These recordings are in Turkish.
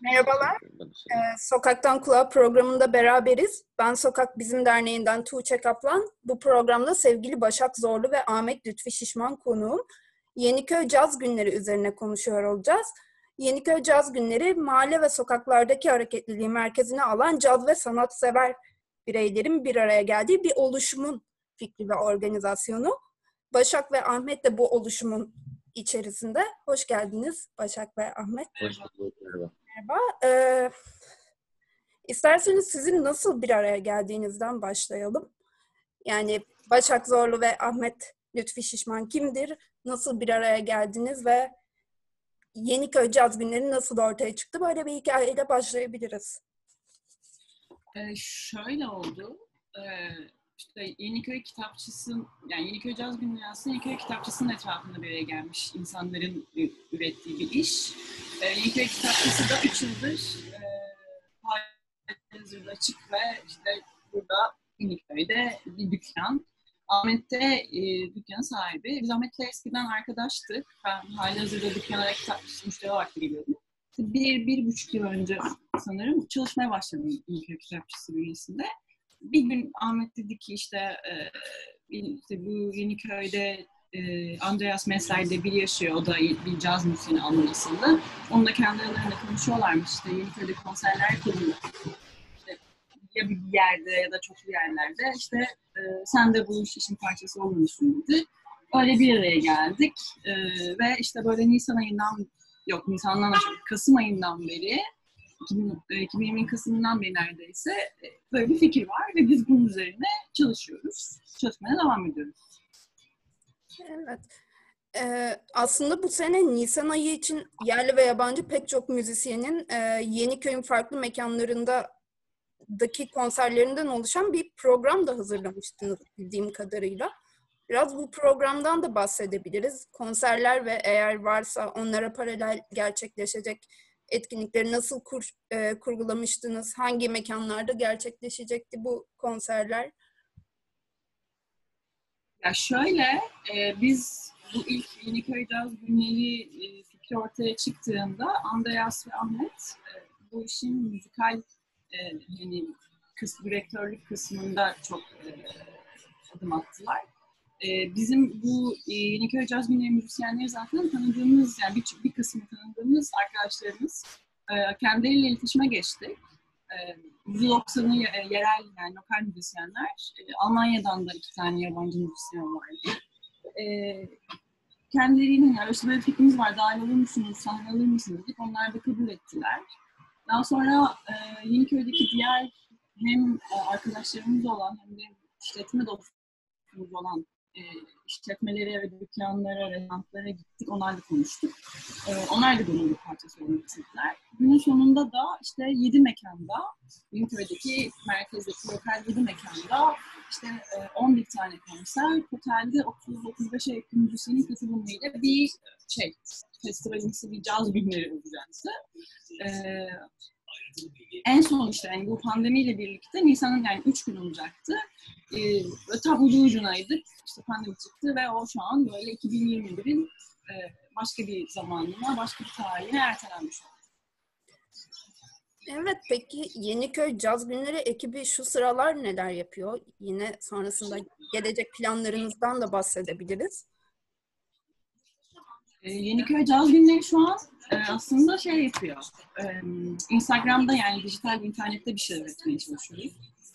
Merhabalar. Ee, Sokaktan Kulağa programında beraberiz. Ben Sokak Bizim Derneği'nden Tuğçe Kaplan. Bu programda sevgili Başak Zorlu ve Ahmet Lütfi Şişman konuğum. Yeniköy Caz Günleri üzerine konuşuyor olacağız. Yeniköy Caz Günleri mahalle ve sokaklardaki hareketliliği merkezine alan caz ve sanatsever bireylerin bir araya geldiği bir oluşumun fikri ve organizasyonu. Başak ve Ahmet de bu oluşumun içerisinde. Hoş geldiniz Başak ve Ahmet. Hoş bulduk. Merhaba. Merhaba. Ee, isterseniz sizin nasıl bir araya geldiğinizden başlayalım. Yani Başak Zorlu ve Ahmet Lütfi Şişman kimdir? Nasıl bir araya geldiniz ve Yeniköy Caz Günleri nasıl ortaya çıktı? Böyle bir hikayeyle başlayabiliriz. Ee, şöyle oldu. Ee, işte Yeniköy kitapçısı, yani Yeniköy Caz Günleri aslında Yeniköy kitapçısının etrafında bir araya gelmiş insanların ürettiği bir iş. Ee, Yeniköy kitapçısı da 3 yıldır e, açık ve işte burada Yeniköy'de bir dükkan. Ahmet de e, dükkanın sahibi. Biz Ahmet'le eskiden arkadaştık. Ben hali hazırda dükkana kitapçısı müşteri olarak giriyordum. Bir, bir buçuk yıl önce sanırım çalışmaya başladım Yeniköy kitapçısı bünyesinde bir gün Ahmet dedi ki işte, e, işte bu Yeniköy'de e, Andreas Messer'de bir yaşıyor. O da bir caz müziğini anlayışında. Onunla kendi aralarında konuşuyorlarmış. İşte Yeniköy'de konserler kuruluyor. İşte ya bir yerde ya da çoklu yerlerde. İşte e, sen de bu işin parçası olmuşsun dedi. Öyle bir araya geldik. E, ve işte böyle Nisan ayından yok Nisan'dan Kasım ayından beri 2020 e, Kasım'ından beri neredeyse e, böyle bir fikir var ve biz bunun üzerine çalışıyoruz. Çalışmaya devam ediyoruz. Evet. Ee, aslında bu sene Nisan ayı için yerli ve yabancı pek çok müzisyenin e, Yeniköy'ün farklı mekanlarında daki konserlerinden oluşan bir program da hazırlamıştınız bildiğim kadarıyla. Biraz bu programdan da bahsedebiliriz. Konserler ve eğer varsa onlara paralel gerçekleşecek etkinlikleri nasıl kur, e, kurgulamıştınız? Hangi mekanlarda gerçekleşecekti bu konserler? Ya şöyle, e, biz bu ilk Yeniköy Caz Günleri e, fikri ortaya çıktığında Andreas ve Ahmet e, bu işin müzikal e, yani kısmı, direktörlük kısmında çok e, adım attılar. E, bizim bu e, Yeniköy Caz Günleri müzisyenleri zaten tanıdığımız, yani bir, bir kısmı tanıdığımız arkadaşlarımız e, kendileriyle iletişime geçti. E, %90'ı yerel yani lokal müzisyenler. E, Almanya'dan da iki tane yabancı müzisyen vardı. E, kendilerinin yani işte böyle fikrimiz var, dahil olur musunuz, sahne alır mısınız dedik. Onlar da kabul ettiler. Daha sonra e, Yeniköy'deki diğer hem e, arkadaşlarımız olan hem de işletme dostumuz olan e, işletmelere ve dükkanlara, resantlara gittik. Onlarla konuştuk. E, onlar da bunun bir parçası olmak istediler. Günün sonunda da işte 7 mekanda, Büyüköy'deki merkezdeki lokal 7 mekanda işte e, 11 tane konser, totalde 30-35'e yakın müzisyenin katılımıyla bir şey, festivalimsi bir caz günleri olacaktı. E, en son işte yani bu pandemiyle birlikte Nisan'ın yani 3 gün olacaktı. Ee, tam ucu ucunaydık. İşte pandemi çıktı ve o şu an böyle 2021'in e, başka bir zamanına, başka bir tarihine ertelenmiş oldu. Evet peki Yeniköy Caz Günleri ekibi şu sıralar neler yapıyor? Yine sonrasında gelecek planlarınızdan da bahsedebiliriz. Ee, Yeniköy Caz Günleri şu an e, aslında şey yapıyor. E, Instagram'da yani dijital internette bir şeyler üretmeye çalışıyoruz.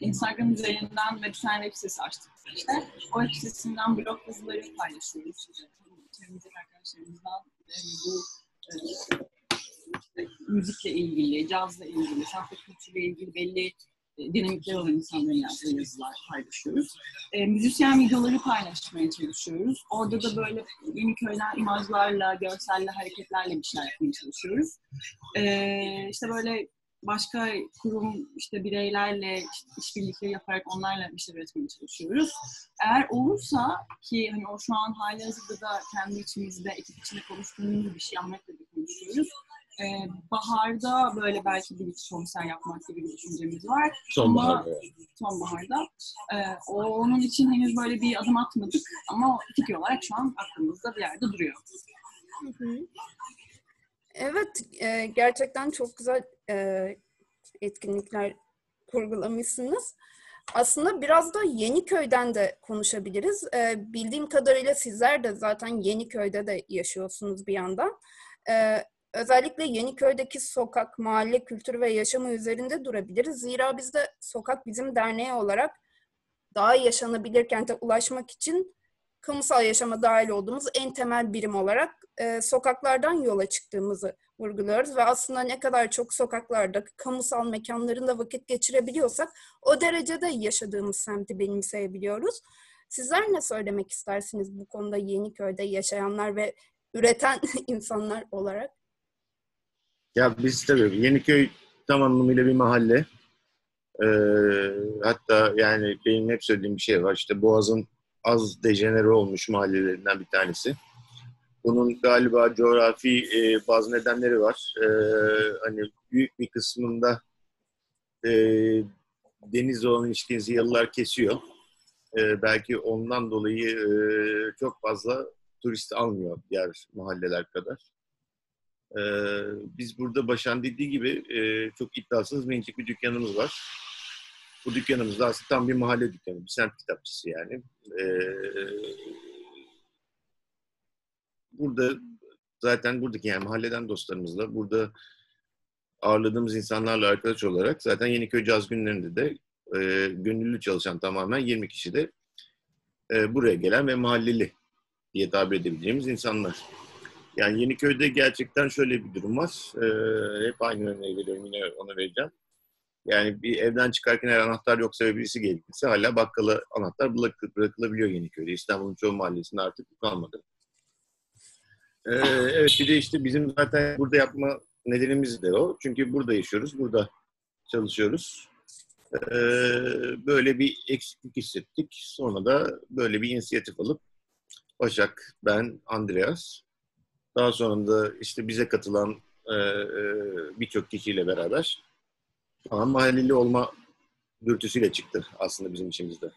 Instagram üzerinden bir tane web sitesi açtık işte. O web sitesinden blog yazıları paylaşıyoruz. Çevremizdeki arkadaşlarımızdan yani bu e, müzikle ilgili, cazla ilgili, sahte kültürle ilgili belli e, dinamikler olan insanların yazdığı yazılar paylaşıyoruz. E, müzisyen videoları paylaşmaya çalışıyoruz. Orada da böyle yeni köyler imajlarla, görselle, hareketlerle bir şeyler yapmaya çalışıyoruz. E, işte böyle başka kurum işte bireylerle işbirlikleri yaparak onlarla bir şey üretmeye çalışıyoruz. Eğer olursa ki hani o şu an hali hazırda da kendi içimizde, ekip içinde konuştuğumuz bir şey Ahmet'le de konuşuyoruz e, baharda böyle belki bir iki konser yapmak gibi bir düşüncemiz var. Sonbaharda. Ama, sonbaharda. E, onun için henüz böyle bir adım atmadık ama fikir olarak şu an aklımızda bir yerde duruyor. Hı hı. Evet, e, gerçekten çok güzel e, etkinlikler kurgulamışsınız. Aslında biraz da Yeniköy'den de konuşabiliriz. E, bildiğim kadarıyla sizler de zaten Yeniköy'de de yaşıyorsunuz bir yandan. E, özellikle Yeniköy'deki sokak, mahalle kültürü ve yaşamı üzerinde durabiliriz. Zira biz de Sokak Bizim Derneği olarak daha yaşanabilir kente ulaşmak için kamusal yaşama dahil olduğumuz en temel birim olarak e, sokaklardan yola çıktığımızı vurguluyoruz ve aslında ne kadar çok sokaklarda, kamusal mekanlarında vakit geçirebiliyorsak o derecede yaşadığımız semti benimseyebiliyoruz. Sizler ne söylemek istersiniz bu konuda Yeniköy'de yaşayanlar ve üreten insanlar olarak? Ya biz tabii Yeniköy tam anlamıyla bir mahalle. Ee, hatta yani benim hep söylediğim bir şey var. İşte Boğaz'ın az dejenere olmuş mahallelerinden bir tanesi. Bunun galiba coğrafi e, bazı nedenleri var. E, hani büyük bir kısmında e, denizle olan ilişkinizi yıllar kesiyor. E, belki ondan dolayı e, çok fazla turist almıyor diğer mahalleler kadar. E, biz burada Başan dediği gibi e, çok iddiasız minicik bir dükkanımız var. Bu dükkanımız da aslında tam bir mahalle dükkanı, bir semt kitapçısı yani. E, burada zaten buradaki yani mahalleden dostlarımızla burada ağırladığımız insanlarla arkadaş olarak zaten Yeniköy Caz Günlerinde de e, gönüllü çalışan tamamen 20 kişi de e, buraya gelen ve mahalleli diye tabir edebileceğimiz insanlar. Yani Yeniköy'de gerçekten şöyle bir durum var. E, hep aynı örneği veriyorum yine onu vereceğim. Yani bir evden çıkarken eğer anahtar yoksa ve birisi gelirse hala bakkala anahtar bırakılabiliyor Yeniköy'de. İstanbul'un çoğu mahallesinde artık bu kalmadı. Ee, evet bir de işte bizim zaten burada yapma nedenimiz de o. Çünkü burada yaşıyoruz, burada çalışıyoruz. Ee, böyle bir eksiklik hissettik. Sonra da böyle bir inisiyatif alıp Başak, ben, Andreas daha sonra da işte bize katılan e, e, birçok kişiyle beraber ama mahalleli olma dürtüsüyle çıktı aslında bizim içimizde.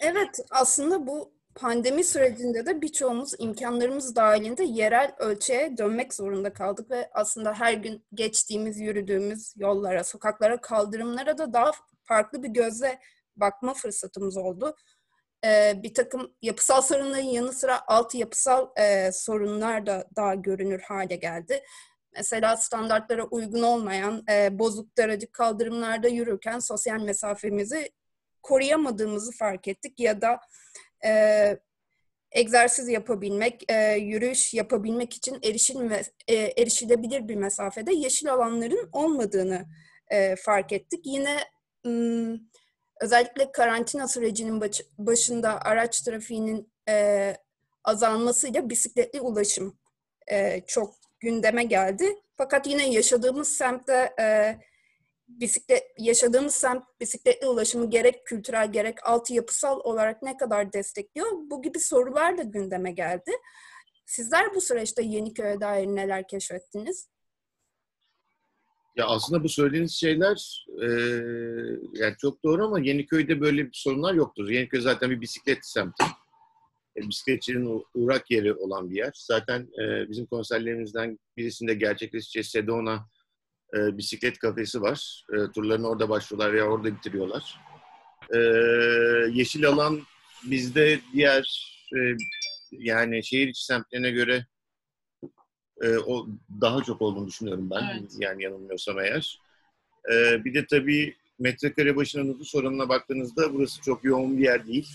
Evet, aslında bu pandemi sürecinde de birçoğumuz imkanlarımız dahilinde yerel ölçüye dönmek zorunda kaldık ve aslında her gün geçtiğimiz, yürüdüğümüz yollara, sokaklara, kaldırımlara da daha farklı bir gözle bakma fırsatımız oldu. Ee, bir takım yapısal sorunların yanı sıra alt yapısal e, sorunlar da daha görünür hale geldi. Mesela standartlara uygun olmayan e, bozuk daracık kaldırımlarda yürürken sosyal mesafemizi koruyamadığımızı fark ettik ya da e, egzersiz yapabilmek, e, yürüyüş yapabilmek için erişilme, e, erişilebilir bir mesafede yeşil alanların olmadığını e, fark ettik. Yine m, özellikle karantina sürecinin baş, başında araç trafiğinin e, azalmasıyla bisikletli ulaşım e, çok gündeme geldi. Fakat yine yaşadığımız semtte e, bisiklet yaşadığımız semt bisikletli ulaşımı gerek kültürel gerek altyapısal olarak ne kadar destekliyor? Bu gibi sorular da gündeme geldi. Sizler bu süreçte Yeniköy'e dair neler keşfettiniz? Ya aslında bu söylediğiniz şeyler e, yani çok doğru ama Yeniköy'de böyle bir sorunlar yoktur. Yeniköy zaten bir bisiklet semti. E, bisikletçinin uğrak yeri olan bir yer. Zaten e, bizim konserlerimizden birisinde gerçekleşeceği Sedona e, bisiklet kafesi var. E, turlarını orada başlıyorlar veya orada bitiriyorlar. E, yeşil alan bizde diğer e, yani şehir içi semtlerine göre e, o daha çok olduğunu düşünüyorum ben. Evet. Yani yanılmıyorsam eğer. E, bir de tabii metrekare başına nüfus oranına baktığınızda burası çok yoğun bir yer değil.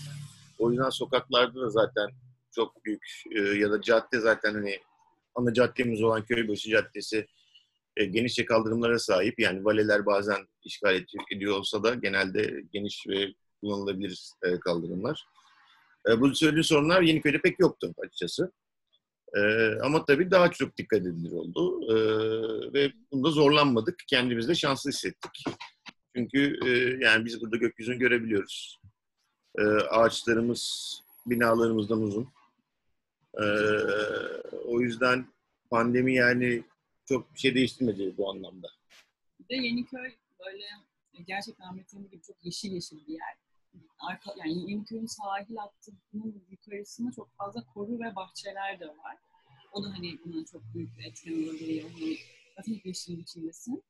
O yüzden sokaklarda da zaten çok büyük e, ya da cadde zaten hani ana caddemiz olan Köybaşı Caddesi e, genişçe kaldırımlara sahip. Yani valeler bazen işgal ediyor olsa da genelde geniş ve kullanılabilir e, kaldırımlar. E, bu söylediğim sorunlar Yeniköy'de pek yoktu açıkçası. E, ama tabii daha çok dikkat edilir oldu. E, ve bunda zorlanmadık. Kendimizi de şanslı hissettik. Çünkü e, yani biz burada gökyüzünü görebiliyoruz. E, ağaçlarımız binalarımızdan uzun. E, o yüzden pandemi yani çok bir şey değiştirmedi bu anlamda. Bir de Yeniköy böyle gerçekten Ahmet'in gibi çok yeşil yeşil bir yer. Arka, yani Yeniköy'ün sahil hattının yukarısında çok fazla koru ve bahçeler de var. O da hani buna çok büyük bir etken olabiliyor. Hani zaten yeşilin içindesin.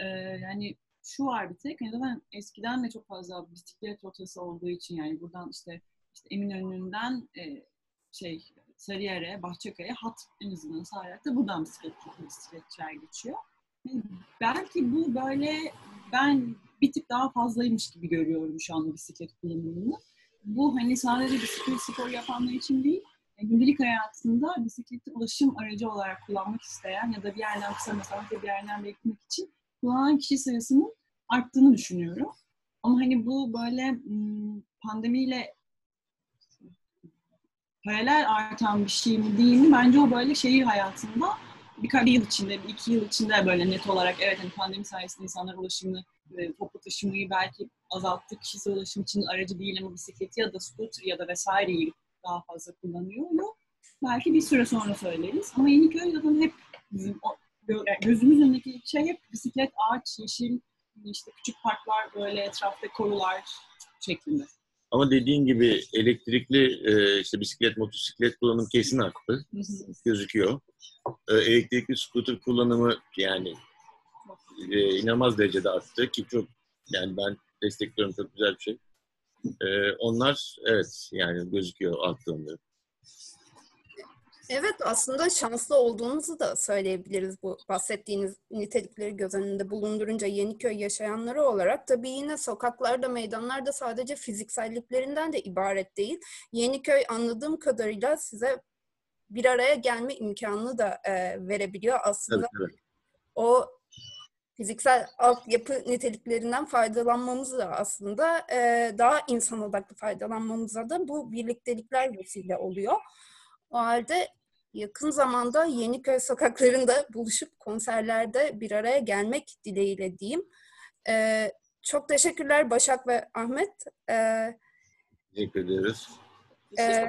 Ee, yani şu var bir tek. Hani zaten eskiden de çok fazla bisiklet rotası olduğu için yani buradan işte, işte Eminönü'nden e, şey Sarıyer'e, Bahçekaya hat en azından Sarıyer'de buradan bisiklet, bisikletçiler geçiyor. Yani belki bu böyle ben bir tık daha fazlaymış gibi görüyorum şu anda bisiklet kullanımını. Bu hani sadece bisiklet spor yapanlar için değil, yani gündelik hayatında bisikleti ulaşım aracı olarak kullanmak isteyen ya da bir yerden kısa mesafe bir yerden beklemek için kullanan kişi sayısının arttığını düşünüyorum. Ama hani bu böyle pandemiyle paralel artan bir şey mi değil mi? Bence o böyle şehir hayatında birkaç yıl içinde, bir iki yıl içinde böyle net olarak evet hani pandemi sayesinde insanlar ulaşımını, e, toplu taşımayı belki azalttı. Kişisel ulaşım için aracı değil ama bisikleti ya da scooter ya da vesaireyi daha fazla kullanıyor. Belki bir süre sonra söyleriz. Ama Yeniköy zaten hep bizim o, gözümüz önündeki şey hep bisiklet, ağaç, yeşil, işte küçük parklar, böyle etrafta korular şeklinde. Ama dediğin gibi elektrikli e, işte bisiklet, motosiklet kullanımı kesin arttı. Gözüküyor. E, elektrikli scooter kullanımı yani e, inanılmaz derecede arttı ki çok yani ben destekliyorum çok güzel bir şey. E, onlar evet yani gözüküyor arttığında. Evet aslında şanslı olduğunuzu da söyleyebiliriz bu bahsettiğiniz nitelikleri göz önünde bulundurunca Yeniköy yaşayanları olarak. Tabii yine sokaklarda, meydanlarda sadece fizikselliklerinden de ibaret değil. Yeniköy anladığım kadarıyla size bir araya gelme imkanını da e, verebiliyor. Aslında evet, evet. o fiziksel altyapı niteliklerinden faydalanmamız da aslında e, daha insan odaklı faydalanmamıza da bu birliktelikler vesile oluyor. O halde yakın zamanda Yeniköy sokaklarında buluşup konserlerde bir araya gelmek dileğiyle diyeyim. Ee, çok teşekkürler Başak ve Ahmet. Ee, Teşekkür ederiz. E,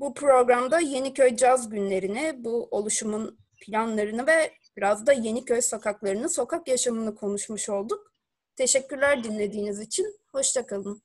bu programda Yeniköy Caz Günlerini, bu oluşumun planlarını ve biraz da Yeniköy sokaklarını, sokak yaşamını konuşmuş olduk. Teşekkürler dinlediğiniz için. Hoşçakalın.